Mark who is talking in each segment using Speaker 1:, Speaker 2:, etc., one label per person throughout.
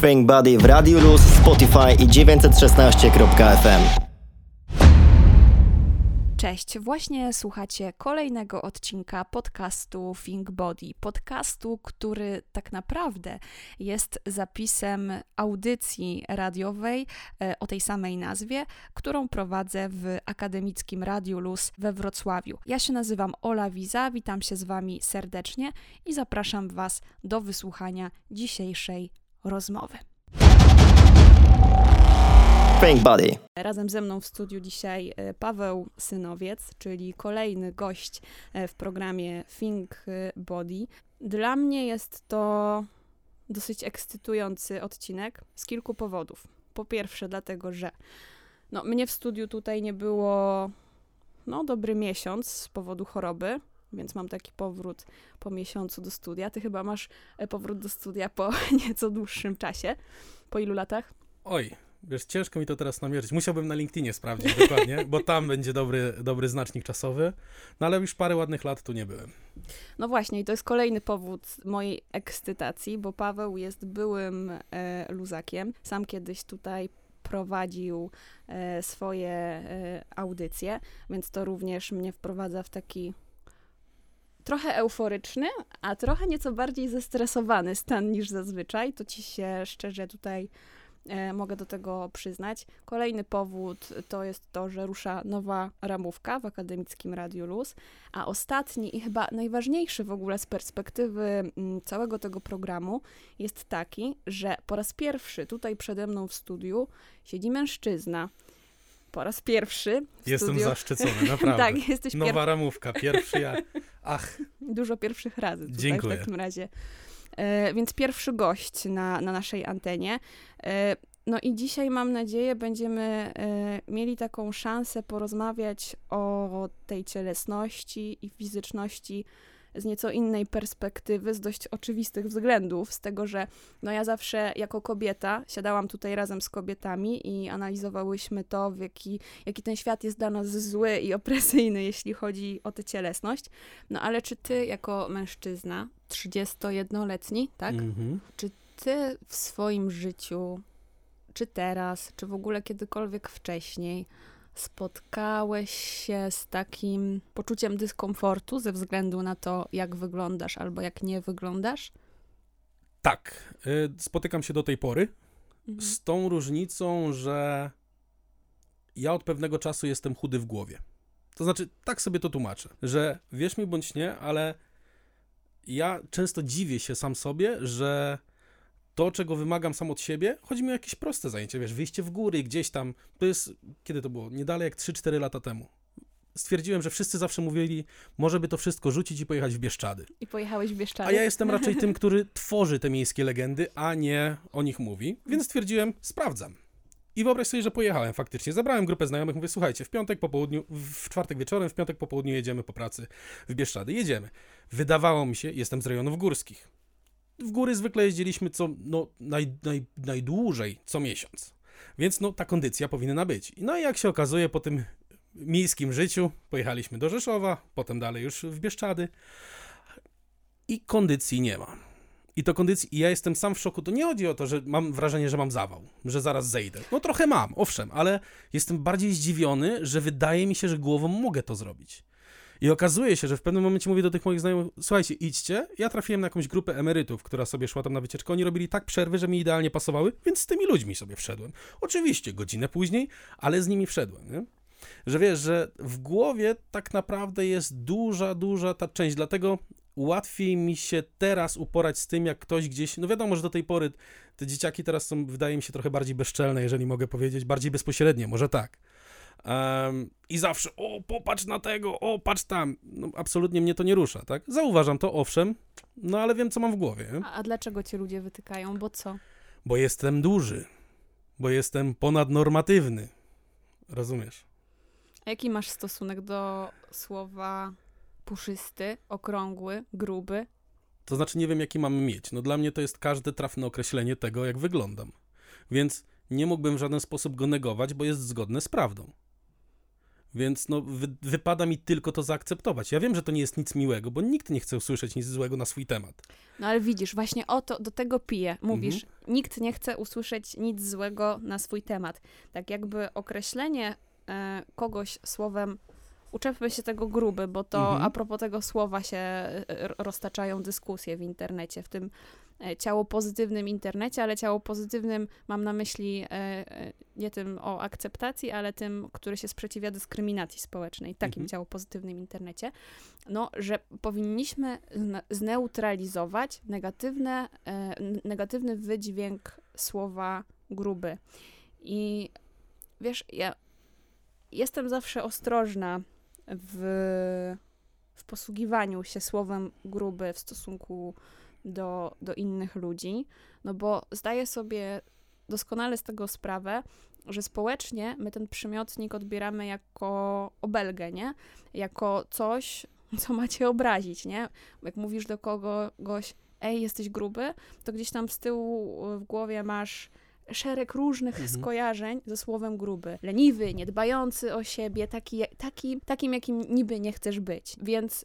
Speaker 1: Think Body w Radio Luz, Spotify i 916.fm.
Speaker 2: Cześć, właśnie słuchacie kolejnego odcinka podcastu Think Body. Podcastu, który tak naprawdę jest zapisem audycji radiowej e, o tej samej nazwie, którą prowadzę w akademickim Radiu Luz we Wrocławiu. Ja się nazywam Ola Wiza, witam się z Wami serdecznie i zapraszam Was do wysłuchania dzisiejszej rozmowy.
Speaker 1: Think Body.
Speaker 2: Razem ze mną w studiu dzisiaj e, Paweł Synowiec, czyli kolejny gość e, w programie Think Body. Dla mnie jest to dosyć ekscytujący odcinek z kilku powodów. Po pierwsze, dlatego, że no, mnie w studiu tutaj nie było no, dobry miesiąc z powodu choroby, więc mam taki powrót po miesiącu do studia. Ty chyba masz e, powrót do studia po nieco dłuższym czasie. Po ilu latach?
Speaker 3: Oj, Wiesz, ciężko mi to teraz namierzyć. Musiałbym na LinkedInie sprawdzić dokładnie, bo tam będzie dobry, dobry znacznik czasowy. No ale już parę ładnych lat tu nie byłem.
Speaker 2: No właśnie, i to jest kolejny powód mojej ekscytacji, bo Paweł jest byłym e, luzakiem. Sam kiedyś tutaj prowadził e, swoje e, audycje, więc to również mnie wprowadza w taki trochę euforyczny, a trochę nieco bardziej zestresowany stan niż zazwyczaj. To ci się szczerze tutaj E, mogę do tego przyznać. Kolejny powód to jest to, że rusza nowa ramówka w Akademickim Radiu Luz, a ostatni i chyba najważniejszy w ogóle z perspektywy mm, całego tego programu jest taki, że po raz pierwszy tutaj przede mną w studiu siedzi mężczyzna, po raz pierwszy.
Speaker 3: Jestem
Speaker 2: studiu.
Speaker 3: zaszczycony, naprawdę.
Speaker 2: tak, jesteś
Speaker 3: Nowa ramówka, pierwszy ja. Ach.
Speaker 2: Dużo pierwszych razy tutaj
Speaker 3: Dziękuję.
Speaker 2: w takim razie. E, więc pierwszy gość na, na naszej antenie. E, no i dzisiaj mam nadzieję będziemy e, mieli taką szansę porozmawiać o tej cielesności i fizyczności z nieco innej perspektywy, z dość oczywistych względów, z tego, że no ja zawsze jako kobieta siadałam tutaj razem z kobietami i analizowałyśmy to, w jaki, jaki ten świat jest dla nas zły i opresyjny, jeśli chodzi o tę cielesność. No ale czy ty jako mężczyzna, 31-letni, tak?
Speaker 3: Mhm.
Speaker 2: Czy ty w swoim życiu, czy teraz, czy w ogóle kiedykolwiek wcześniej, spotkałeś się z takim poczuciem dyskomfortu ze względu na to, jak wyglądasz albo jak nie wyglądasz?
Speaker 3: Tak, y, spotykam się do tej pory.
Speaker 2: Mhm.
Speaker 3: Z tą różnicą, że ja od pewnego czasu jestem chudy w głowie. To znaczy, tak sobie to tłumaczę, że wierz mi bądź nie, ale ja często dziwię się sam sobie, że to, czego wymagam sam od siebie, chodzi mi o jakieś proste zajęcie, wiesz, wyjście w góry gdzieś tam, to jest, kiedy to było? Niedalej jak 3-4 lata temu. Stwierdziłem, że wszyscy zawsze mówili, może by to wszystko rzucić i pojechać w Bieszczady.
Speaker 2: I pojechałeś w Bieszczady?
Speaker 3: A ja jestem raczej tym, który tworzy te miejskie legendy, a nie o nich mówi, więc stwierdziłem, sprawdzam. I wyobraź sobie, że pojechałem faktycznie. Zabrałem grupę znajomych, mówię, słuchajcie, w piątek po południu, w czwartek wieczorem, w piątek po południu jedziemy po pracy w Bieszczady. Jedziemy. Wydawało mi się, jestem z rejonów górskich. W góry zwykle jeździliśmy co, no, naj, naj, najdłużej co miesiąc. Więc no, ta kondycja powinna być. No i jak się okazuje, po tym miejskim życiu pojechaliśmy do Rzeszowa, potem dalej już w Bieszczady i kondycji nie ma. I to kondycji, i ja jestem sam w szoku. To nie chodzi o to, że mam wrażenie, że mam zawał, że zaraz zejdę. No trochę mam, owszem, ale jestem bardziej zdziwiony, że wydaje mi się, że głową mogę to zrobić. I okazuje się, że w pewnym momencie mówię do tych moich znajomych, słuchajcie, idźcie. Ja trafiłem na jakąś grupę emerytów, która sobie szła tam na wycieczkę. Oni robili tak przerwy, że mi idealnie pasowały, więc z tymi ludźmi sobie wszedłem. Oczywiście, godzinę później, ale z nimi wszedłem, nie? Że wiesz, że w głowie tak naprawdę jest duża, duża ta część, dlatego łatwiej mi się teraz uporać z tym, jak ktoś gdzieś, no wiadomo, że do tej pory te dzieciaki teraz są, wydaje mi się, trochę bardziej bezczelne, jeżeli mogę powiedzieć, bardziej bezpośrednie, może tak. Um, I zawsze, o, popatrz na tego, o, patrz tam. No, absolutnie mnie to nie rusza, tak? Zauważam to, owszem, no ale wiem, co mam w głowie.
Speaker 2: A, a dlaczego cię ludzie wytykają? Bo co?
Speaker 3: Bo jestem duży, bo jestem ponadnormatywny. Rozumiesz?
Speaker 2: A jaki masz stosunek do słowa puszysty, okrągły, gruby?
Speaker 3: To znaczy, nie wiem, jaki mam mieć. No dla mnie to jest każde trafne określenie tego, jak wyglądam. Więc nie mógłbym w żaden sposób go negować, bo jest zgodne z prawdą. Więc no, wy, wypada mi tylko to zaakceptować. Ja wiem, że to nie jest nic miłego, bo nikt nie chce usłyszeć nic złego na swój temat.
Speaker 2: No ale widzisz, właśnie o to, do tego piję. Mówisz,
Speaker 3: Mhm.
Speaker 2: nikt nie chce usłyszeć nic złego na swój temat. Tak jakby określenie e, kogoś słowem, uczepmy się tego gruby, bo to
Speaker 3: Mhm.
Speaker 2: a propos tego słowa się e, roztaczają dyskusje w internecie, w tym ciało pozytywnym internecie, ale ciało pozytywnym mam na myśli e, e, nie tym o akceptacji, ale tym, który się sprzeciwia dyskryminacji społecznej, takim
Speaker 3: Mhm.
Speaker 2: ciało pozytywnym internecie, no, że powinniśmy zne- zneutralizować negatywne, e, negatywny wydźwięk słowa gruby. I wiesz, ja jestem zawsze ostrożna w, w posługiwaniu się słowem gruby w stosunku do, do innych ludzi, no bo zdaję sobie doskonale z tego sprawę, że społecznie my ten przymiotnik odbieramy jako obelgę, nie? Jako coś, co ma cię obrazić, nie? Jak mówisz do kogoś, ej, jesteś gruby, to gdzieś tam z tyłu y, w głowie masz szereg różnych
Speaker 3: Mhm.
Speaker 2: skojarzeń ze słowem gruby. Leniwy, niedbający o siebie, taki, taki, takim, jakim niby nie chcesz być. Więc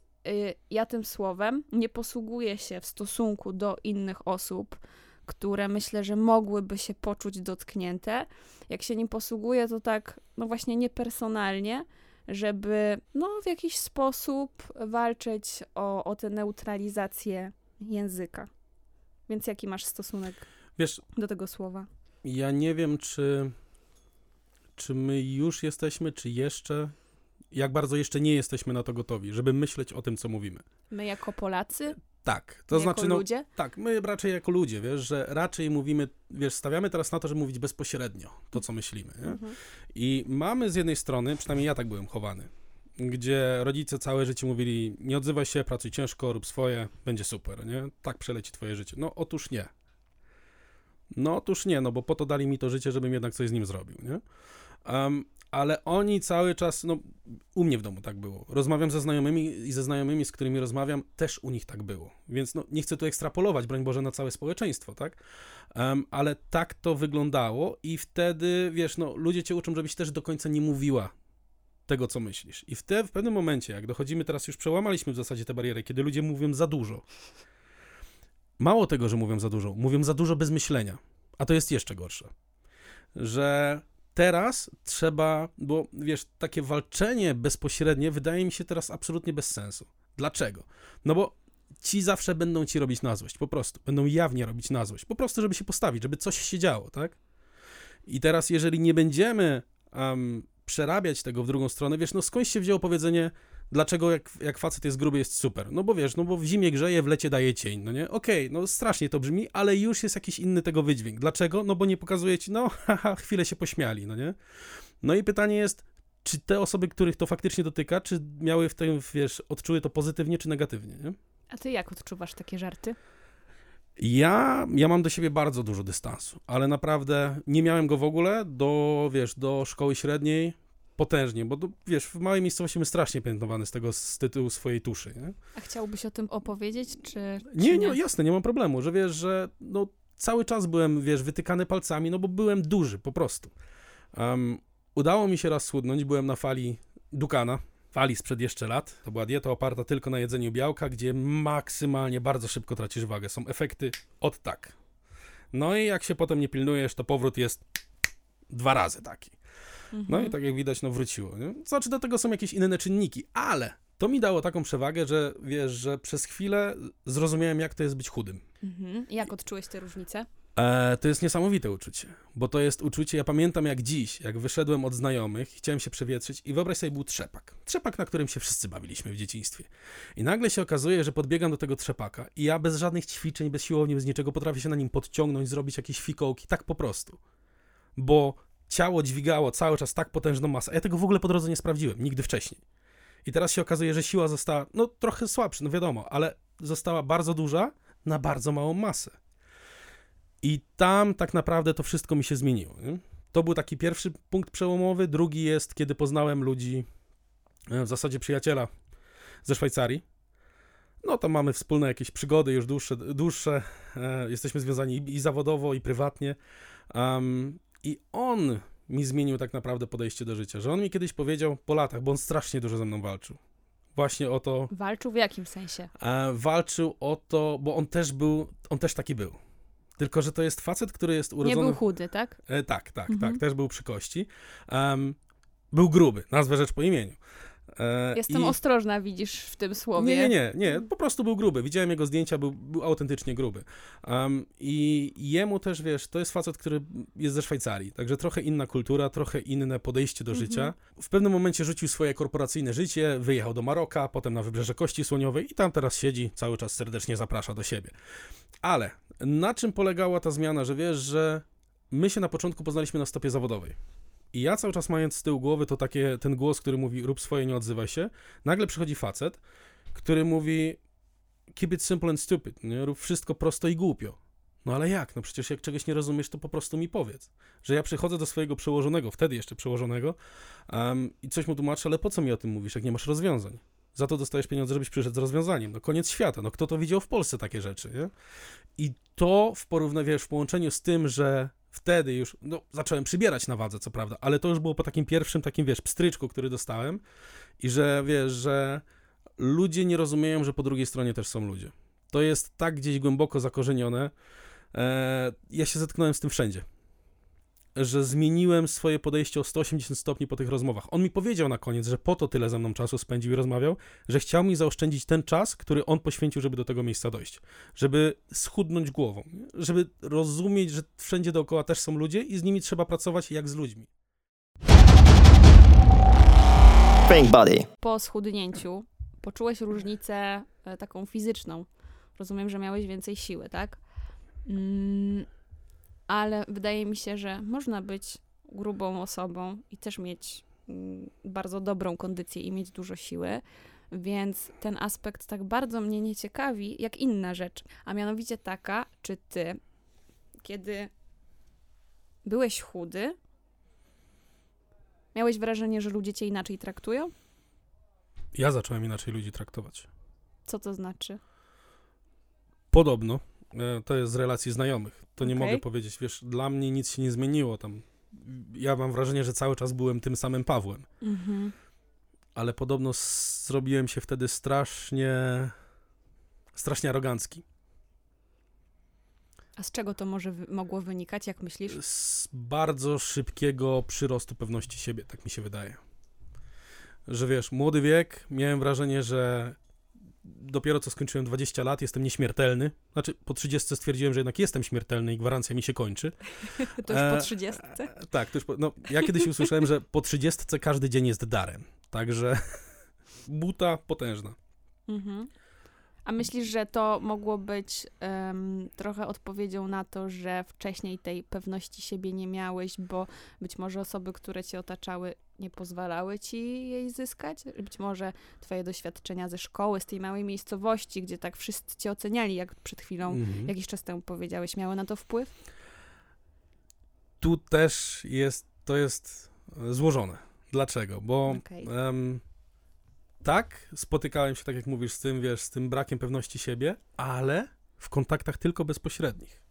Speaker 2: ja tym słowem nie posługuję się w stosunku do innych osób, które myślę, że mogłyby się poczuć dotknięte. Jak się nim posługuję, to tak, no właśnie niepersonalnie, żeby no w jakiś sposób walczyć o, o tę neutralizację języka. Więc jaki masz stosunek
Speaker 3: Wiesz,
Speaker 2: do tego słowa?
Speaker 3: ja nie wiem, czy, czy my już jesteśmy, czy jeszcze, jak bardzo jeszcze nie jesteśmy na to gotowi, żeby myśleć o tym, co mówimy.
Speaker 2: My jako Polacy,
Speaker 3: Tak, to
Speaker 2: jako
Speaker 3: znaczy, no,
Speaker 2: ludzie,
Speaker 3: tak, my raczej jako ludzie, wiesz, że raczej mówimy, wiesz, stawiamy teraz na to, żeby mówić bezpośrednio to, co myślimy?
Speaker 2: Mhm.
Speaker 3: I mamy z jednej strony, przynajmniej ja tak byłem chowany, gdzie rodzice całe życie mówili, nie odzywaj się, pracuj ciężko, rób swoje, będzie super, nie? Tak przeleci twoje życie. No otóż nie. No otóż nie, no bo po to dali mi to życie, żebym jednak coś z nim zrobił, nie? Em, ale oni cały czas, no u mnie w domu tak było. Rozmawiam ze znajomymi i ze znajomymi, z którymi rozmawiam, też u nich tak było. Więc no, nie chcę tu ekstrapolować, broń Boże, na całe społeczeństwo, tak? Em, ale tak to wyglądało i wtedy, wiesz, no, ludzie cię uczą, żebyś też do końca nie mówiła tego, co myślisz. I wtedy, w pewnym momencie, jak dochodzimy teraz, już przełamaliśmy w zasadzie tę barierę, kiedy ludzie mówią za dużo. Mało tego, że mówią za dużo, mówią za dużo bez myślenia. A to jest jeszcze gorsze. Że teraz trzeba, bo wiesz, takie walczenie bezpośrednie wydaje mi się teraz absolutnie bez sensu. Dlaczego? No bo ci zawsze będą ci robić na złość, po prostu. Będą jawnie robić na złość, po prostu, żeby się postawić, żeby coś się działo, tak? I teraz, jeżeli nie będziemy em, przerabiać tego w drugą stronę, wiesz, no skądś się wzięło powiedzenie, dlaczego jak, jak facet jest gruby, jest super? No bo wiesz, no bo w zimie grzeje, w lecie daje cień, no nie? Okej, no strasznie to brzmi, ale już jest jakiś inny tego wydźwięk. Dlaczego? No bo nie pokazuje ci, no haha, chwilę się pośmiali, no nie? No i pytanie jest, czy te osoby, których to faktycznie dotyka, czy miały w tym, wiesz, odczuły to pozytywnie, czy negatywnie, nie?
Speaker 2: A ty jak odczuwasz takie żarty?
Speaker 3: Ja, ja mam do siebie bardzo dużo dystansu, ale naprawdę nie miałem go w ogóle do, wiesz, do szkoły średniej potężnie, bo wiesz, w małej miejscowości my strasznie piętnowany z tego, z tytułu swojej tuszy, nie?
Speaker 2: A chciałbyś o tym opowiedzieć, czy
Speaker 3: Nie,
Speaker 2: czy
Speaker 3: nie, jasne, nie mam problemu, że wiesz, że no, cały czas byłem, wiesz, wytykany palcami, no bo byłem duży, po prostu. Um, udało mi się raz schudnąć, byłem na fali Dukana, fali sprzed jeszcze lat. To była dieta oparta tylko na jedzeniu białka, gdzie maksymalnie bardzo szybko tracisz wagę. Są efekty od tak. No i jak się potem nie pilnujesz, to powrót jest dwa razy taki. No
Speaker 2: Mhm.
Speaker 3: i tak jak widać, no wróciło. Nie? Znaczy do tego są jakieś inne czynniki, ale to mi dało taką przewagę, że wiesz, że przez chwilę zrozumiałem, jak to jest być chudym.
Speaker 2: Mhm. Jak odczułeś te różnice?
Speaker 3: E, to jest niesamowite uczucie, bo to jest uczucie, ja pamiętam jak dziś, jak wyszedłem od znajomych, chciałem się przewietrzyć i wyobraź sobie, był trzepak. Trzepak, na którym się wszyscy bawiliśmy w dzieciństwie. I nagle się okazuje, że podbiegam do tego trzepaka i ja bez żadnych ćwiczeń, bez siłowni, bez niczego potrafię się na nim podciągnąć, zrobić jakieś fikołki, tak po prostu. Bo ciało dźwigało cały czas tak potężną masę, ja tego w ogóle po drodze nie sprawdziłem, nigdy wcześniej. I teraz się okazuje, że siła została, no trochę słabsza, no wiadomo, ale została bardzo duża na bardzo małą masę. I tam tak naprawdę to wszystko mi się zmieniło. Nie? To był taki pierwszy punkt przełomowy. Drugi jest, kiedy poznałem ludzi, e, w zasadzie przyjaciela ze Szwajcarii. No to mamy wspólne jakieś przygody już dłuższe, dłuższe. E, jesteśmy związani i zawodowo, i prywatnie. Um, I on mi zmienił tak naprawdę podejście do życia. Że on mi kiedyś powiedział po latach, bo on strasznie dużo ze mną walczył. Właśnie o to,
Speaker 2: Walczył w jakim sensie?
Speaker 3: e, walczył o to, bo on też był, on też taki był. Tylko, że to jest facet, który jest
Speaker 2: Nie
Speaker 3: urodzony...
Speaker 2: był chudy, tak?
Speaker 3: E, tak, tak,
Speaker 2: Mhm.
Speaker 3: tak, też był przy kości. Był gruby, nazwę rzecz po imieniu. E,
Speaker 2: Jestem
Speaker 3: i-
Speaker 2: ostrożna, widzisz, w tym słowie.
Speaker 3: Nie, nie, nie, nie, po prostu był gruby. Widziałem jego zdjęcia, był, był autentycznie gruby. Um, I jemu też, wiesz, to jest facet, który jest ze Szwajcarii, także trochę inna kultura, trochę inne podejście do
Speaker 2: Mhm.
Speaker 3: życia. W pewnym momencie rzucił swoje korporacyjne życie, wyjechał do Maroka, potem na Wybrzeże Kości Słoniowej i tam teraz siedzi, cały czas serdecznie zaprasza do siebie. Ale na czym polegała ta zmiana, że wiesz, że my się na początku poznaliśmy na stopie zawodowej. I ja cały czas mając z tyłu głowy to takie, ten głos, który mówi rób swoje, nie odzywaj się, nagle przychodzi facet, który mówi keep it simple and stupid, nie? rób wszystko prosto i głupio. No ale jak? No przecież jak czegoś nie rozumiesz, to po prostu mi powiedz. Że ja przychodzę do swojego przełożonego, wtedy jeszcze przełożonego um, i coś mu tłumaczę, ale po co mi o tym mówisz, jak nie masz rozwiązań? Za to dostajesz pieniądze, żebyś przyszedł z rozwiązaniem. No koniec świata. No kto to widział w Polsce takie rzeczy, nie? I to w porównaniu, wiesz, w połączeniu z tym, że wtedy już, no zacząłem przybierać na wadze, co prawda, ale to już było po takim pierwszym takim, wiesz, pstryczku, który dostałem i że, wiesz, że ludzie nie rozumieją, że po drugiej stronie też są ludzie. To jest tak gdzieś głęboko zakorzenione. E, ja się zetknąłem z tym wszędzie. Że zmieniłem swoje podejście o 180 stopni po tych rozmowach. On mi powiedział na koniec, że po to tyle ze mną czasu spędził i rozmawiał, że chciał mi zaoszczędzić ten czas, który on poświęcił, żeby do tego miejsca dojść. Żeby schudnąć głową. Żeby rozumieć, że wszędzie dookoła też są ludzie i z nimi trzeba pracować jak z ludźmi.
Speaker 1: Pink Body.
Speaker 2: Po schudnięciu poczułeś różnicę e, taką fizyczną. Rozumiem, że miałeś więcej siły, tak? Mm, ale wydaje mi się, że można być grubą osobą i też mieć mm, bardzo dobrą kondycję i mieć dużo siły. Więc ten aspekt tak bardzo mnie nie ciekawi, jak inna rzecz. A mianowicie taka, czy ty, kiedy byłeś chudy, miałeś wrażenie, że ludzie cię inaczej traktują?
Speaker 3: Ja zacząłem inaczej ludzi traktować.
Speaker 2: Co to znaczy?
Speaker 3: Podobno. E, To jest z relacji znajomych. To nie mogę powiedzieć, wiesz, dla mnie nic się nie zmieniło tam. Ja mam wrażenie, że cały czas byłem tym samym Pawłem.
Speaker 2: Mhm.
Speaker 3: Ale podobno zrobiłem się wtedy strasznie, strasznie arogancki.
Speaker 2: A z czego to może mogło wynikać, jak myślisz?
Speaker 3: Z bardzo szybkiego przyrostu pewności siebie, tak mi się wydaje. Że wiesz, młody wiek, miałem wrażenie, że dopiero co skończyłem 20 lat, jestem nieśmiertelny. Znaczy, po 30 stwierdziłem, że jednak jestem śmiertelny i gwarancja mi się kończy.
Speaker 2: To już po
Speaker 3: E,
Speaker 2: trzydziestce?
Speaker 3: E, Tak, to już po, no, ja kiedyś usłyszałem, że po 30 każdy dzień jest darem. Także buta potężna.
Speaker 2: Mhm. A myślisz, że to mogło być em, trochę odpowiedzią na to, że wcześniej tej pewności siebie nie miałeś, bo być może osoby, które cię otaczały, nie pozwalały ci jej zyskać? Być może twoje doświadczenia ze szkoły, z tej małej miejscowości, gdzie tak wszyscy cię oceniali, jak przed chwilą,
Speaker 3: Mhm.
Speaker 2: jakiś czas temu powiedziałeś, miały na to wpływ?
Speaker 3: Tu też jest, to jest e, złożone. Dlaczego? Bo
Speaker 2: Okej.
Speaker 3: em, tak, spotykałem się, tak jak mówisz, z tym, wiesz, z tym brakiem pewności siebie, ale w kontaktach tylko bezpośrednich.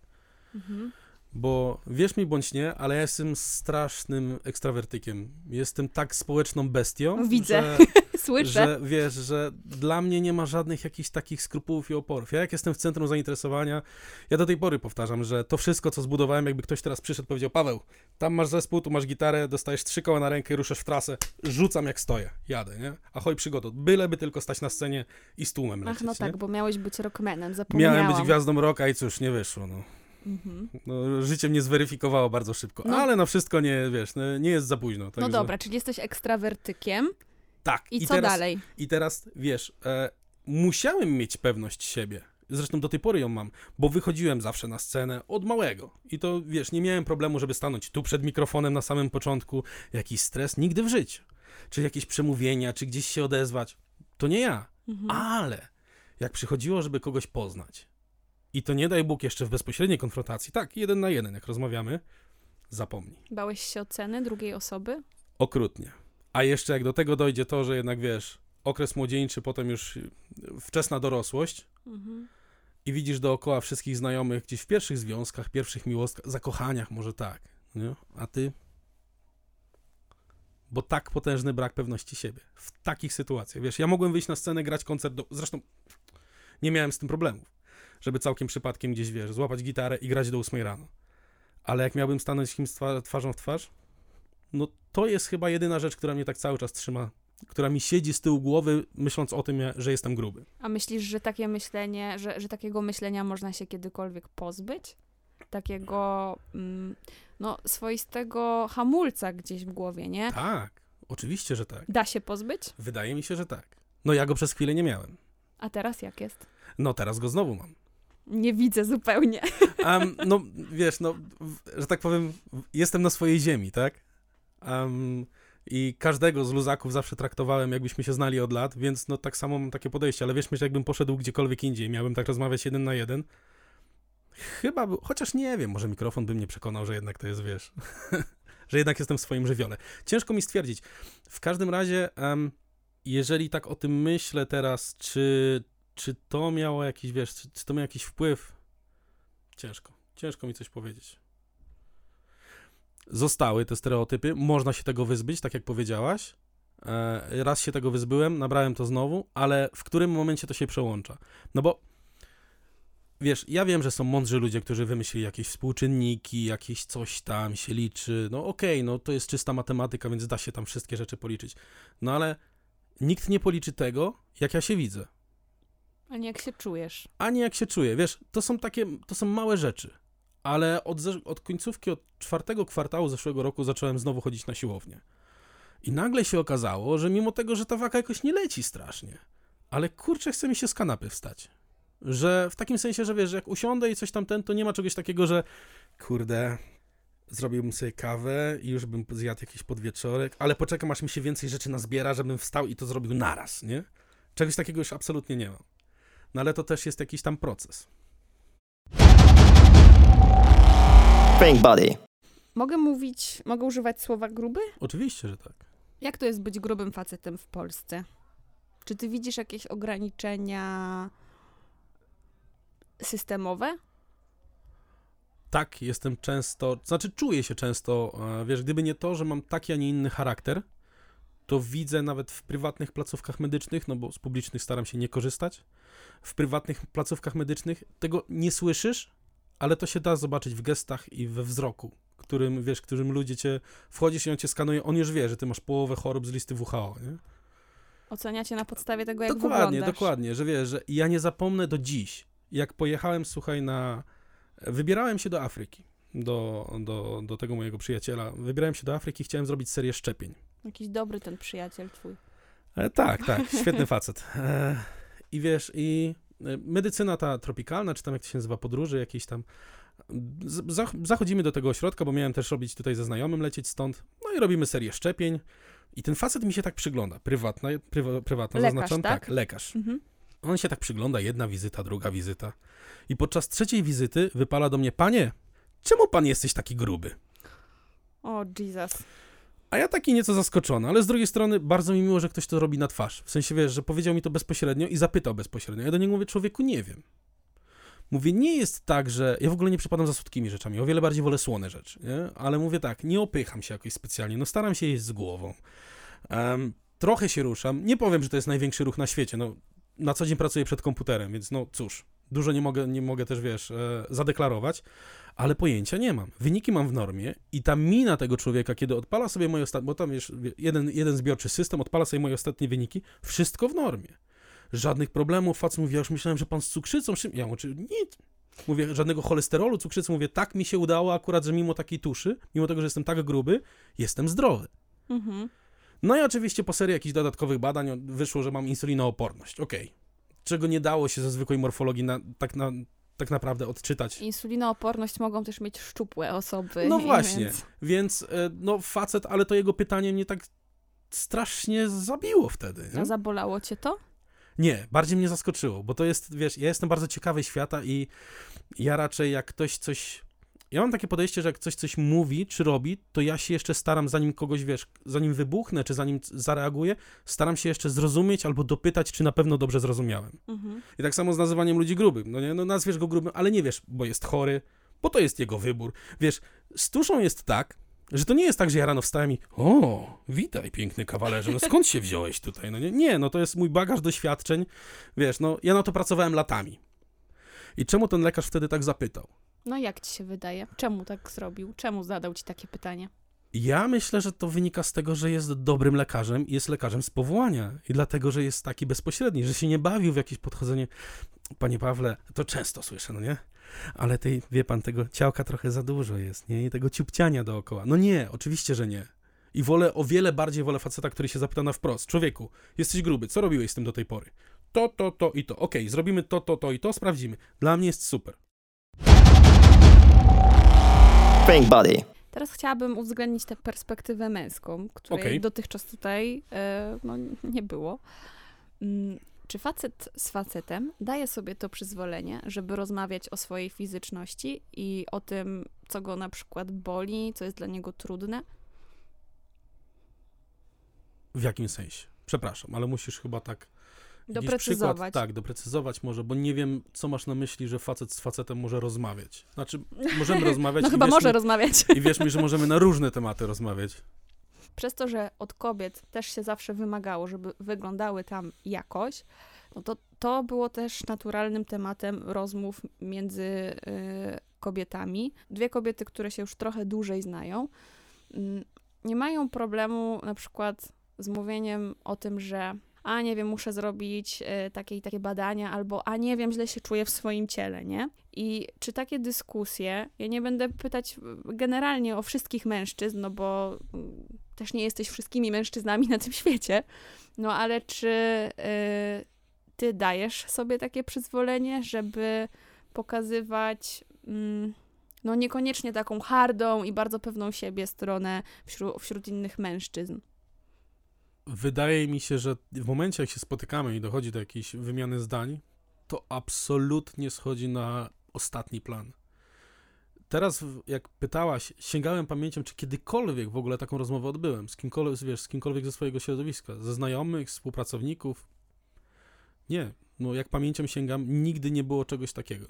Speaker 2: Mhm.
Speaker 3: Bo wierz mi bądź nie, ale ja jestem strasznym ekstrawertykiem. Jestem tak społeczną bestią,
Speaker 2: No, widzę.
Speaker 3: że
Speaker 2: Słyszę.
Speaker 3: że wiesz, że dla mnie nie ma żadnych jakichś takich skrupułów i oporów. Ja jak jestem w centrum zainteresowania, ja do tej pory powtarzam, że to wszystko, co zbudowałem, jakby ktoś teraz przyszedł, powiedział, Paweł, tam masz zespół, tu masz gitarę, dostajesz trzy koła na rękę, ruszasz w trasę, rzucam jak stoję, jadę, nie? Ahoj, przygoda. Byleby tylko stać na scenie i z tłumem
Speaker 2: Ach,
Speaker 3: lecieć,
Speaker 2: no
Speaker 3: nie?
Speaker 2: tak, bo miałeś być rockmanem, zapomniałam.
Speaker 3: Miałem być gwiazdą rocka i cóż, nie wyszło, no.
Speaker 2: Mhm.
Speaker 3: no życie mnie zweryfikowało bardzo szybko,
Speaker 2: No.
Speaker 3: ale na wszystko nie, wiesz, no, nie jest za późno.
Speaker 2: No
Speaker 3: także-
Speaker 2: dobra, czyli jesteś ekstrawertykiem
Speaker 3: Tak.
Speaker 2: i, co
Speaker 3: teraz,
Speaker 2: dalej?
Speaker 3: I teraz, wiesz, e, musiałem mieć pewność siebie. Zresztą do tej pory ją mam, bo wychodziłem zawsze na scenę od małego. I to, wiesz, nie miałem problemu, żeby stanąć tu przed mikrofonem na samym początku. Jakiś stres nigdy w życiu. Czy jakieś przemówienia, czy gdzieś się odezwać. To nie ja.
Speaker 2: Mhm.
Speaker 3: Ale jak przychodziło, żeby kogoś poznać, i to nie daj Bóg jeszcze w bezpośredniej konfrontacji, tak, jeden na jeden, jak rozmawiamy, zapomnij.
Speaker 2: Bałeś się oceny drugiej osoby?
Speaker 3: Okrutnie. A jeszcze jak do tego dojdzie to, że jednak wiesz, okres młodzieńczy, potem już y, wczesna dorosłość
Speaker 2: Mhm.
Speaker 3: i widzisz dookoła wszystkich znajomych gdzieś w pierwszych związkach, pierwszych miłostkach, zakochaniach może tak, nie? A ty bo tak potężny brak pewności siebie. W takich sytuacjach, wiesz, ja mogłem wyjść na scenę, grać koncert, do... zresztą nie miałem z tym problemów, żeby całkiem przypadkiem gdzieś, wiesz, złapać gitarę i grać do 8 rano. Ale jak miałbym stanąć z kimś twa- twarzą w twarz, no to jest chyba jedyna rzecz, która mnie tak cały czas trzyma, która mi siedzi z tyłu głowy, myśląc o tym, że jestem gruby.
Speaker 2: A myślisz, że takie myślenie, że, że takiego myślenia można się kiedykolwiek pozbyć? Takiego, mm, no, swoistego hamulca gdzieś w głowie, nie?
Speaker 3: Tak, oczywiście, że tak.
Speaker 2: Da się pozbyć?
Speaker 3: Wydaje mi się, że tak. No ja go przez chwilę nie miałem.
Speaker 2: A teraz jak jest?
Speaker 3: No teraz go znowu mam.
Speaker 2: Nie widzę zupełnie.
Speaker 3: Um, no wiesz, no, że tak powiem, jestem na swojej ziemi, tak? Um, I każdego z luzaków zawsze traktowałem, jakbyśmy się znali od lat, więc no tak samo mam takie podejście, ale wiesz, że jakbym poszedł gdziekolwiek indziej, miałbym tak rozmawiać jeden na jeden, chyba, by, chociaż nie wiem, może mikrofon by mnie przekonał, że jednak to jest, wiesz, że jednak jestem w swoim żywiole. Ciężko mi stwierdzić. W każdym razie, em, jeżeli tak o tym myślę teraz, czy, czy to miało jakiś, wiesz, czy, czy to miało jakiś wpływ, ciężko, ciężko mi coś powiedzieć. Zostały te stereotypy, można się tego wyzbyć, tak jak powiedziałaś. E, raz się tego wyzbyłem, nabrałem to znowu, ale w którym momencie to się przełącza? No bo wiesz, ja wiem, że są mądrzy ludzie, którzy wymyślili jakieś współczynniki, jakieś coś tam się liczy. No okej, no to jest czysta matematyka, więc da się tam wszystkie rzeczy policzyć. No ale nikt nie policzy tego, jak ja się widzę
Speaker 2: A nie jak się czujesz.
Speaker 3: ani jak się czuję. Wiesz, to są takie, to są małe rzeczy. Ale od, od końcówki, od czwartego kwartału zeszłego roku zacząłem znowu chodzić na siłownię. I nagle się okazało, że mimo tego, że ta waka jakoś nie leci strasznie, ale kurczę, chce mi się z kanapy wstać. Że w takim sensie, że wiesz, jak usiądę i coś tam ten, to nie ma czegoś takiego, że kurde, zrobiłbym sobie kawę i już bym zjadł jakiś podwieczorek, ale poczekam, aż mi się więcej rzeczy nazbiera, żebym wstał i to zrobił naraz, nie? Czegoś takiego już absolutnie nie mam. No ale to też jest jakiś tam proces.
Speaker 1: Prank Buddy.
Speaker 2: Mogę mówić, mogę używać słowa gruby?
Speaker 3: Oczywiście, że tak.
Speaker 2: Jak to jest być grubym facetem w Polsce? Czy ty widzisz jakieś ograniczenia systemowe?
Speaker 3: Tak, jestem często, znaczy czuję się często, e, wiesz, gdyby nie to, że mam taki, a nie inny charakter, to widzę nawet w prywatnych placówkach medycznych, no bo z publicznych staram się nie korzystać, w prywatnych placówkach medycznych tego nie słyszysz, ale to się da zobaczyć w gestach i we wzroku, którym, wiesz, którym ludzie cię, wchodzisz i on cię skanuje, on już wie, że ty masz połowę chorób z listy WHO, nie?
Speaker 2: Oceniacie na podstawie tego, jak
Speaker 3: dokładnie,
Speaker 2: wyglądasz.
Speaker 3: dokładnie, że wiesz, że ja nie zapomnę do dziś, jak pojechałem, słuchaj, na... Wybierałem się do Afryki, do, do, do tego mojego przyjaciela. Wybierałem się do Afryki, chciałem zrobić serię szczepień.
Speaker 2: Jakiś dobry ten przyjaciel twój.
Speaker 3: E, tak, tak, świetny facet. E, I wiesz, i e, medycyna ta tropikalna, czy tam jak to się nazywa, podróży jakieś tam, zachodzimy do tego ośrodka, bo miałem też robić tutaj ze znajomym, lecieć stąd, no i robimy serię szczepień. I ten facet mi się tak przygląda, prywatna, prywa, prywatna
Speaker 2: Lekarz,
Speaker 3: zaznaczam,
Speaker 2: tak?
Speaker 3: lekarz.
Speaker 2: Mhm.
Speaker 3: On się tak przygląda, jedna wizyta, druga wizyta. I podczas trzeciej wizyty wypala do mnie, panie, czemu pan jesteś taki gruby?
Speaker 2: O, Jesus.
Speaker 3: A ja taki nieco zaskoczony, ale z drugiej strony bardzo mi miło, że ktoś to robi na twarz. W sensie, wiesz, że powiedział mi to bezpośrednio i zapytał bezpośrednio. Ja do niego mówię, człowieku, nie wiem. Mówię, nie jest tak, że... Ja w ogóle nie przepadam za słodkimi rzeczami, o wiele bardziej wolę słone rzeczy, nie? Ale mówię tak, nie opycham się jakoś specjalnie, no staram się jeść z głową. Em, trochę się ruszam, nie powiem, że to jest największy ruch na świecie, no na co dzień pracuję przed komputerem, więc no cóż, dużo nie mogę, nie mogę też, wiesz, e, zadeklarować, ale pojęcia nie mam. Wyniki mam w normie i ta mina tego człowieka, kiedy odpala sobie moje ostatnie, bo tam wiesz, jeden, jeden zbiorczy system, odpala sobie moje ostatnie wyniki, wszystko w normie. Żadnych problemów, facet mówi, ja już myślałem, że pan z cukrzycą, czym- ja mówię, nic. Mówię, żadnego cholesterolu, cukrzycy, mówię, tak mi się udało akurat, że mimo takiej tuszy, mimo tego, że jestem tak gruby, jestem zdrowy.
Speaker 2: Mhm.
Speaker 3: No i oczywiście po serii jakichś dodatkowych badań wyszło, że mam insulinooporność. Okej. Czego nie dało się ze zwykłej morfologii na, tak, na, tak naprawdę odczytać.
Speaker 2: Insulinooporność mogą też mieć szczupłe osoby.
Speaker 3: No właśnie.
Speaker 2: Więc...
Speaker 3: Więc, e, no facet, ale to jego pytanie mnie tak strasznie zabiło wtedy. Nie?
Speaker 2: A zabolało cię to?
Speaker 3: Nie, bardziej mnie zaskoczyło, bo to jest, wiesz, ja jestem bardzo ciekawy świata i ja raczej jak ktoś coś... Ja mam takie podejście, że jak ktoś coś mówi czy robi, to ja się jeszcze staram, zanim kogoś, wiesz, zanim wybuchnę, czy zanim zareaguję, staram się jeszcze zrozumieć albo dopytać, czy na pewno dobrze zrozumiałem.
Speaker 2: Mhm.
Speaker 3: I tak samo z nazywaniem ludzi grubym. No nie, no nazwiesz go grubym, ale nie wiesz, bo jest chory, bo to jest jego wybór. Wiesz, z tuszą jest tak, Że to nie jest tak, że ja rano wstałem i o, witaj piękny kawalerze, no skąd się wziąłeś tutaj? No nie, nie, no to jest mój bagaż doświadczeń, wiesz, no ja na to pracowałem latami. I czemu ten lekarz wtedy tak zapytał?
Speaker 2: No jak ci się wydaje? Czemu tak zrobił? Czemu zadał ci takie pytanie?
Speaker 3: Ja myślę, że to wynika z tego, że jest dobrym lekarzem i jest lekarzem z powołania. I dlatego, że jest taki bezpośredni, że się nie bawił w jakieś podchodzenie. Panie Pawle, to często słyszę, no nie? Ale tej, wie pan, tego ciałka trochę za dużo jest, nie? I tego ciupciania dookoła. No nie, oczywiście, że nie. I wolę, o wiele bardziej wolę faceta, który się zapyta na wprost. Człowieku, jesteś gruby, co robiłeś z tym do tej pory? To, to, to i to. Okej, zrobimy to, to, to i to, sprawdzimy. Dla mnie jest super.
Speaker 1: Prank Buddy.
Speaker 2: Teraz chciałabym uwzględnić tę perspektywę męską, której
Speaker 3: Okej.
Speaker 2: dotychczas tutaj e, no, nie było. Mm, Czy facet z facetem daje sobie to przyzwolenie, żeby rozmawiać o swojej fizyczności i o tym, co go na przykład boli, co jest dla niego trudne?
Speaker 3: W jakim sensie? Przepraszam, ale musisz chyba tak
Speaker 2: Doprecyzować.
Speaker 3: Przykład, tak, doprecyzować może, bo nie wiem, co masz na myśli, że facet z facetem może rozmawiać. Znaczy, możemy rozmawiać
Speaker 2: No chyba może
Speaker 3: mi,
Speaker 2: rozmawiać.
Speaker 3: i wierz mi, że możemy na różne tematy rozmawiać.
Speaker 2: Przez to, że od kobiet też się zawsze wymagało, żeby wyglądały tam jakoś, no to to było też naturalnym tematem rozmów między y, kobietami. Dwie kobiety, które się już trochę dłużej znają, mm, nie mają problemu na przykład z mówieniem o tym, że a nie wiem, muszę zrobić y, takie i takie badania, albo a nie wiem, źle się czuję w swoim ciele, nie? I czy takie dyskusje, ja nie będę pytać y, generalnie o wszystkich mężczyzn, no bo mm, też nie jesteś wszystkimi mężczyznami na tym świecie, no ale czy y, ty dajesz sobie takie przyzwolenie, żeby pokazywać mm, no niekoniecznie taką hardą i bardzo pewną siebie stronę wśród, wśród innych mężczyzn?
Speaker 3: Wydaje mi się, że w momencie, jak się spotykamy i dochodzi do jakiejś wymiany zdań, to absolutnie schodzi na ostatni plan. Teraz, jak pytałaś, sięgałem pamięcią, czy kiedykolwiek w ogóle taką rozmowę odbyłem z kimkolwiek, wiesz, z kimkolwiek ze swojego środowiska, ze znajomych, współpracowników. Nie, no jak pamięcią sięgam, nigdy nie było czegoś takiego.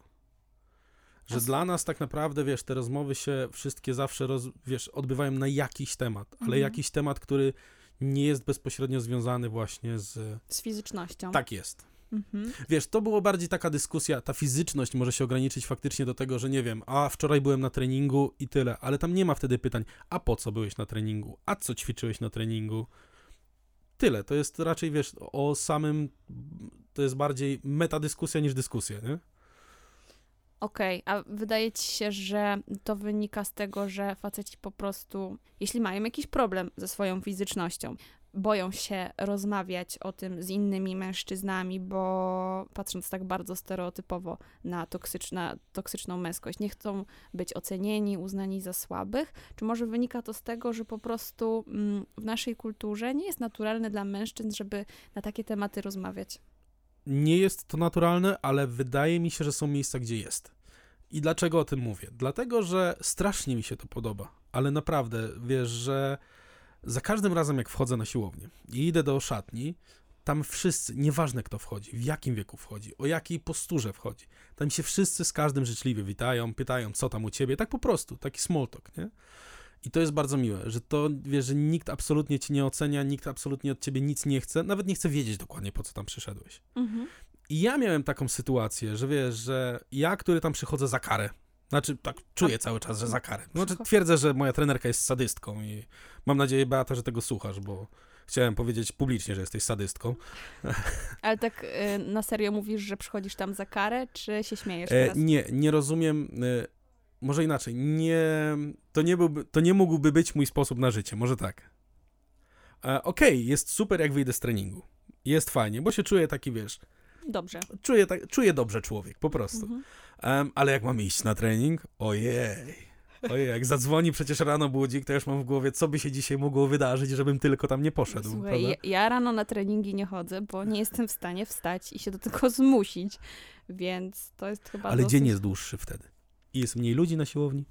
Speaker 3: Że
Speaker 2: A s-
Speaker 3: dla nas tak naprawdę, wiesz, te rozmowy się wszystkie zawsze, roz, wiesz, odbywają na jakiś temat, ale
Speaker 2: Mhm.
Speaker 3: jakiś temat, który nie jest bezpośrednio związany właśnie z...
Speaker 2: Z fizycznością.
Speaker 3: Tak jest.
Speaker 2: Mhm.
Speaker 3: Wiesz, to było bardziej taka dyskusja, ta fizyczność może się ograniczyć faktycznie do tego, że nie wiem, a wczoraj byłem na treningu i tyle, ale tam nie ma wtedy pytań, a po co byłeś na treningu, a co ćwiczyłeś na treningu. Tyle, to jest raczej, wiesz, o samym, to jest bardziej metadyskusja niż dyskusja, nie?
Speaker 2: Okej, a wydaje ci się, że to wynika z tego, że faceci po prostu, jeśli mają jakiś problem ze swoją fizycznością, boją się rozmawiać o tym z innymi mężczyznami, bo patrząc tak bardzo stereotypowo na toksyczna, toksyczną męskość, nie chcą być ocenieni, uznani za słabych, czy może wynika to z tego, że po prostu mm, w naszej kulturze nie jest naturalne dla mężczyzn, żeby na takie tematy rozmawiać?
Speaker 3: Nie jest to naturalne, ale wydaje mi się, że są miejsca, gdzie jest. I dlaczego o tym mówię? Dlatego, że strasznie mi się to podoba, ale naprawdę, wiesz, że za każdym razem, jak wchodzę na siłownię i idę do szatni, tam wszyscy, nieważne kto wchodzi, w jakim wieku wchodzi, o jakiej posturze wchodzi, tam się wszyscy z każdym życzliwie witają, pytają, co tam u ciebie, tak po prostu, taki small talk, nie? I to jest bardzo miłe, że to, wiesz, że nikt absolutnie cię nie ocenia, nikt absolutnie od ciebie nic nie chce, nawet nie chce wiedzieć dokładnie, po co tam przyszedłeś.
Speaker 2: Mhm.
Speaker 3: I ja miałem taką sytuację, że wiesz, że ja, który tam przychodzę za karę, znaczy tak czuję cały czas, że za karę. Znaczy
Speaker 2: Przycho-
Speaker 3: twierdzę, że moja trenerka jest sadystką i mam nadzieję, Beata, że tego słuchasz, bo chciałem powiedzieć publicznie, że jesteś sadystką.
Speaker 2: Ale tak y, na serio mówisz, że przychodzisz tam za karę, czy się śmiejesz
Speaker 3: E,
Speaker 2: teraz?
Speaker 3: nie, nie rozumiem, e, może inaczej, nie, to, nie byłby, to nie mógłby być mój sposób na życie, może tak. E, Okej, jest super, jak wyjdę z treningu. Jest fajnie, bo się czuję taki, wiesz,
Speaker 2: Dobrze.
Speaker 3: czuję, tak, czuję dobrze człowiek, po prostu.
Speaker 2: Mhm.
Speaker 3: Em, ale jak mam iść na trening? Ojej. Ojej, jak zadzwoni przecież rano budzik, to już mam w głowie, co by się dzisiaj mogło wydarzyć, żebym tylko tam nie poszedł.
Speaker 2: Słuchaj, ja, ja rano na treningi nie chodzę, bo nie jestem w stanie wstać i się do tego zmusić, więc to jest chyba
Speaker 3: Ale
Speaker 2: dosyć,
Speaker 3: dzień jest dłuższy wtedy. I jest mniej ludzi na siłowni.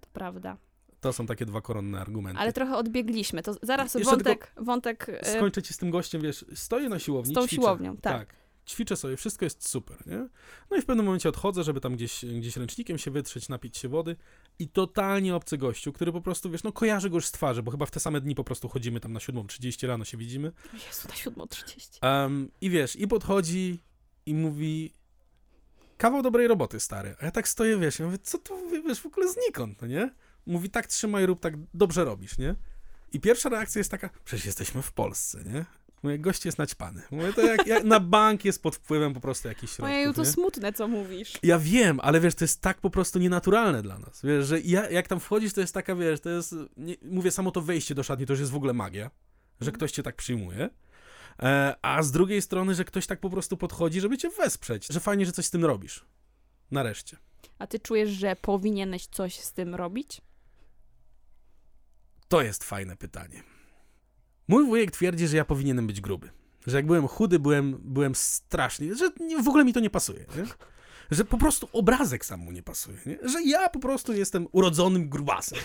Speaker 2: To prawda.
Speaker 3: To są takie dwa koronne argumenty.
Speaker 2: Ale trochę odbiegliśmy, to zaraz
Speaker 3: Jeszcze
Speaker 2: wątek, wątek e,
Speaker 3: Skończę ci z tym gościem, wiesz, stoję na siłowni,
Speaker 2: z tą
Speaker 3: ćwiczę.
Speaker 2: siłownią, tak.
Speaker 3: ćwiczę sobie, wszystko jest super, nie? No i w pewnym momencie odchodzę, żeby tam gdzieś, gdzieś ręcznikiem się wytrzeć, napić się wody i totalnie obcy gościu, który po prostu, wiesz, no kojarzy go już z twarzy, bo chyba w te same dni po prostu chodzimy tam na 7.30 rano się widzimy.
Speaker 2: Jezu, na 7.30.
Speaker 3: Um, I wiesz, i podchodzi i mówi kawał dobrej roboty, stary. A ja tak stoję, wiesz, ja mówię, co to, wiesz, w ogóle znikąd, no nie? Mówi, tak trzymaj, rób, tak dobrze robisz, nie? I pierwsza reakcja jest taka, przecież jesteśmy w Polsce, nie? Mówię, gość jest naćpany. Mówię, to jak, jak na bank jest pod wpływem po prostu jakichś środków,
Speaker 2: Ojeju, to
Speaker 3: nie?
Speaker 2: smutne, co mówisz.
Speaker 3: Ja wiem, ale wiesz, to jest tak po prostu nienaturalne dla nas. Wiesz, że ja, jak tam wchodzisz, to jest taka, wiesz, to jest, nie, mówię, samo to wejście do szatni to już jest w ogóle magia, że ktoś cię tak przyjmuje. E, a z drugiej strony, że ktoś tak po prostu podchodzi, żeby cię wesprzeć, że fajnie, że coś z tym robisz. Nareszcie.
Speaker 2: A ty czujesz, że powinieneś coś z tym robić?
Speaker 3: To jest fajne pytanie. Mój wujek twierdzi, że ja powinienem być gruby. Że jak byłem chudy, byłem, byłem strasznie, że w ogóle mi to nie pasuje. Nie? Że po prostu obrazek sam mu nie pasuje. Nie? Że ja po prostu jestem urodzonym grubasem.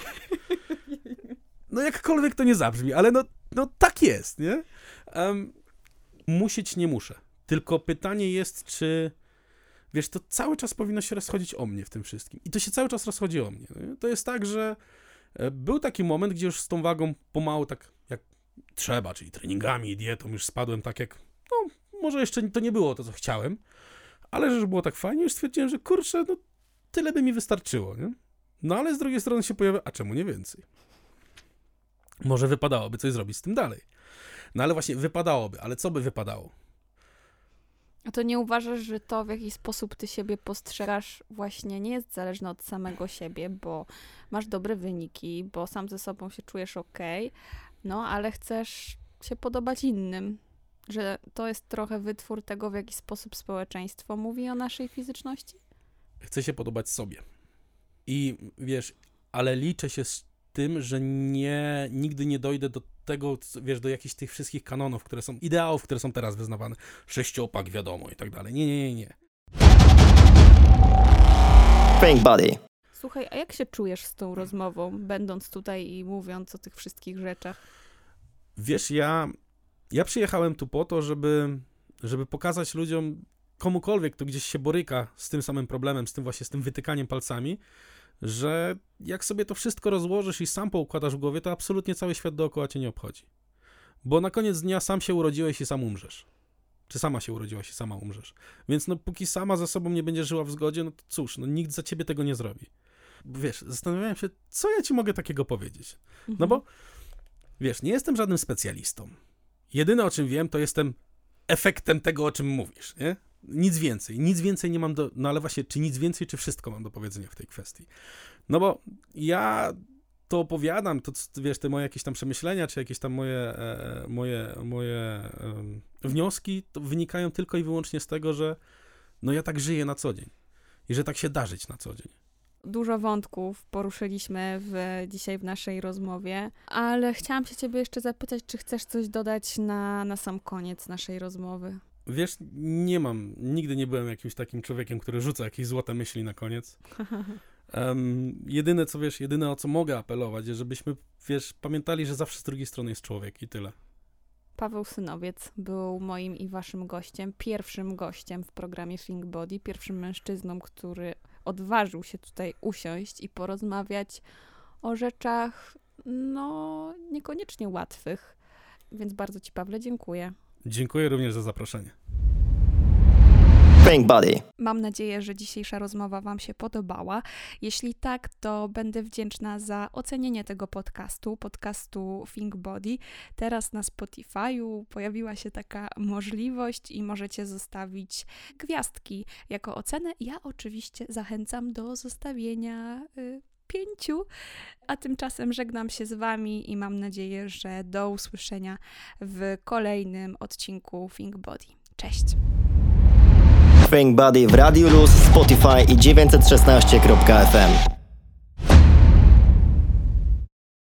Speaker 3: No jakkolwiek to nie zabrzmi, ale no, no tak jest, nie? Um, musieć nie muszę. Tylko pytanie jest, czy wiesz, to cały czas powinno się rozchodzić o mnie w tym wszystkim. I to się cały czas rozchodzi o mnie. Nie? To jest tak, że e, był taki moment, gdzie już z tą wagą pomału tak jak trzeba, czyli treningami i dietą już spadłem tak jak, no może jeszcze to nie było to, co chciałem, ale że było tak fajnie, już stwierdziłem, że kurczę, no tyle by mi wystarczyło, nie? No ale z drugiej strony się pojawia, a czemu nie więcej? Może wypadałoby coś zrobić z tym dalej. No ale właśnie wypadałoby, ale co by wypadało?
Speaker 2: A to nie uważasz, że to, w jaki sposób ty siebie postrzegasz, właśnie nie jest zależne od samego siebie, bo masz dobre wyniki, bo sam ze sobą się czujesz ok, no ale chcesz się podobać innym. Że to jest trochę wytwór tego, w jaki sposób społeczeństwo mówi o naszej fizyczności?
Speaker 3: Chcę się podobać sobie. I wiesz, ale liczę się z tym, że nie, nigdy nie dojdę do tego, wiesz, do jakichś tych wszystkich kanonów, które są, ideałów, które są teraz wyznawane. Sześciopak, wiadomo, i tak dalej. Nie, nie, nie, nie.
Speaker 1: Pink Body.
Speaker 2: Słuchaj, a jak się czujesz z tą rozmową, będąc tutaj i mówiąc o tych wszystkich rzeczach?
Speaker 3: Wiesz, ja, ja przyjechałem tu po to, żeby, żeby pokazać ludziom, komukolwiek, kto gdzieś się boryka z tym samym problemem, z tym właśnie, z tym wytykaniem palcami, że jak sobie to wszystko rozłożysz i sam poukładasz w głowie, to absolutnie cały świat dookoła cię nie obchodzi. Bo na koniec dnia sam się urodziłeś i sam umrzesz. Czy sama się urodziłaś i sama umrzesz. Więc no póki sama ze sobą nie będziesz żyła w zgodzie, no to cóż, no nikt za ciebie tego nie zrobi. Bo Wiesz, zastanawiałem się, co ja ci mogę takiego powiedzieć. No bo, wiesz, nie jestem żadnym specjalistą. Jedyne o czym wiem, to jestem efektem tego, o czym mówisz, nie? Nic więcej. Nic więcej nie mam do... No ale właśnie, czy nic więcej, czy wszystko mam do powiedzenia w tej kwestii? No bo ja to opowiadam, to wiesz, te moje jakieś tam przemyślenia, czy jakieś tam moje, e, moje, moje em, wnioski, wynikają tylko i wyłącznie z tego, że no ja tak żyję na co dzień. I że tak się da żyć na co dzień.
Speaker 2: Dużo wątków poruszyliśmy w, dzisiaj w naszej rozmowie, ale chciałam się ciebie jeszcze zapytać, czy chcesz coś dodać na, na sam koniec naszej rozmowy?
Speaker 3: Wiesz, nie mam, nigdy nie byłem jakimś takim człowiekiem, który rzuca jakieś złote myśli na koniec. Em, jedyne co wiesz, jedyne o co mogę apelować, jest, żebyśmy, wiesz, pamiętali, że zawsze z drugiej strony jest człowiek i tyle.
Speaker 2: Paweł Synowiec był moim i waszym gościem, pierwszym gościem w programie Think Body, pierwszym mężczyzną, który odważył się tutaj usiąść i porozmawiać o rzeczach, no, niekoniecznie łatwych. Więc bardzo ci, Pawle, dziękuję.
Speaker 3: Dziękuję również za zaproszenie.
Speaker 2: Mam nadzieję, że dzisiejsza rozmowa Wam się podobała. Jeśli tak, to będę wdzięczna za ocenienie tego podcastu, podcastu Think Body. Teraz na Spotify'u pojawiła się taka możliwość i możecie zostawić gwiazdki jako ocenę. Ja oczywiście zachęcam do zostawienia. Y, Pięciu, a tymczasem żegnam się z Wami i mam nadzieję, że do usłyszenia w kolejnym odcinku Think Body. Cześć!
Speaker 1: Pink Body w Radiu Luz, Spotify i 916.fm.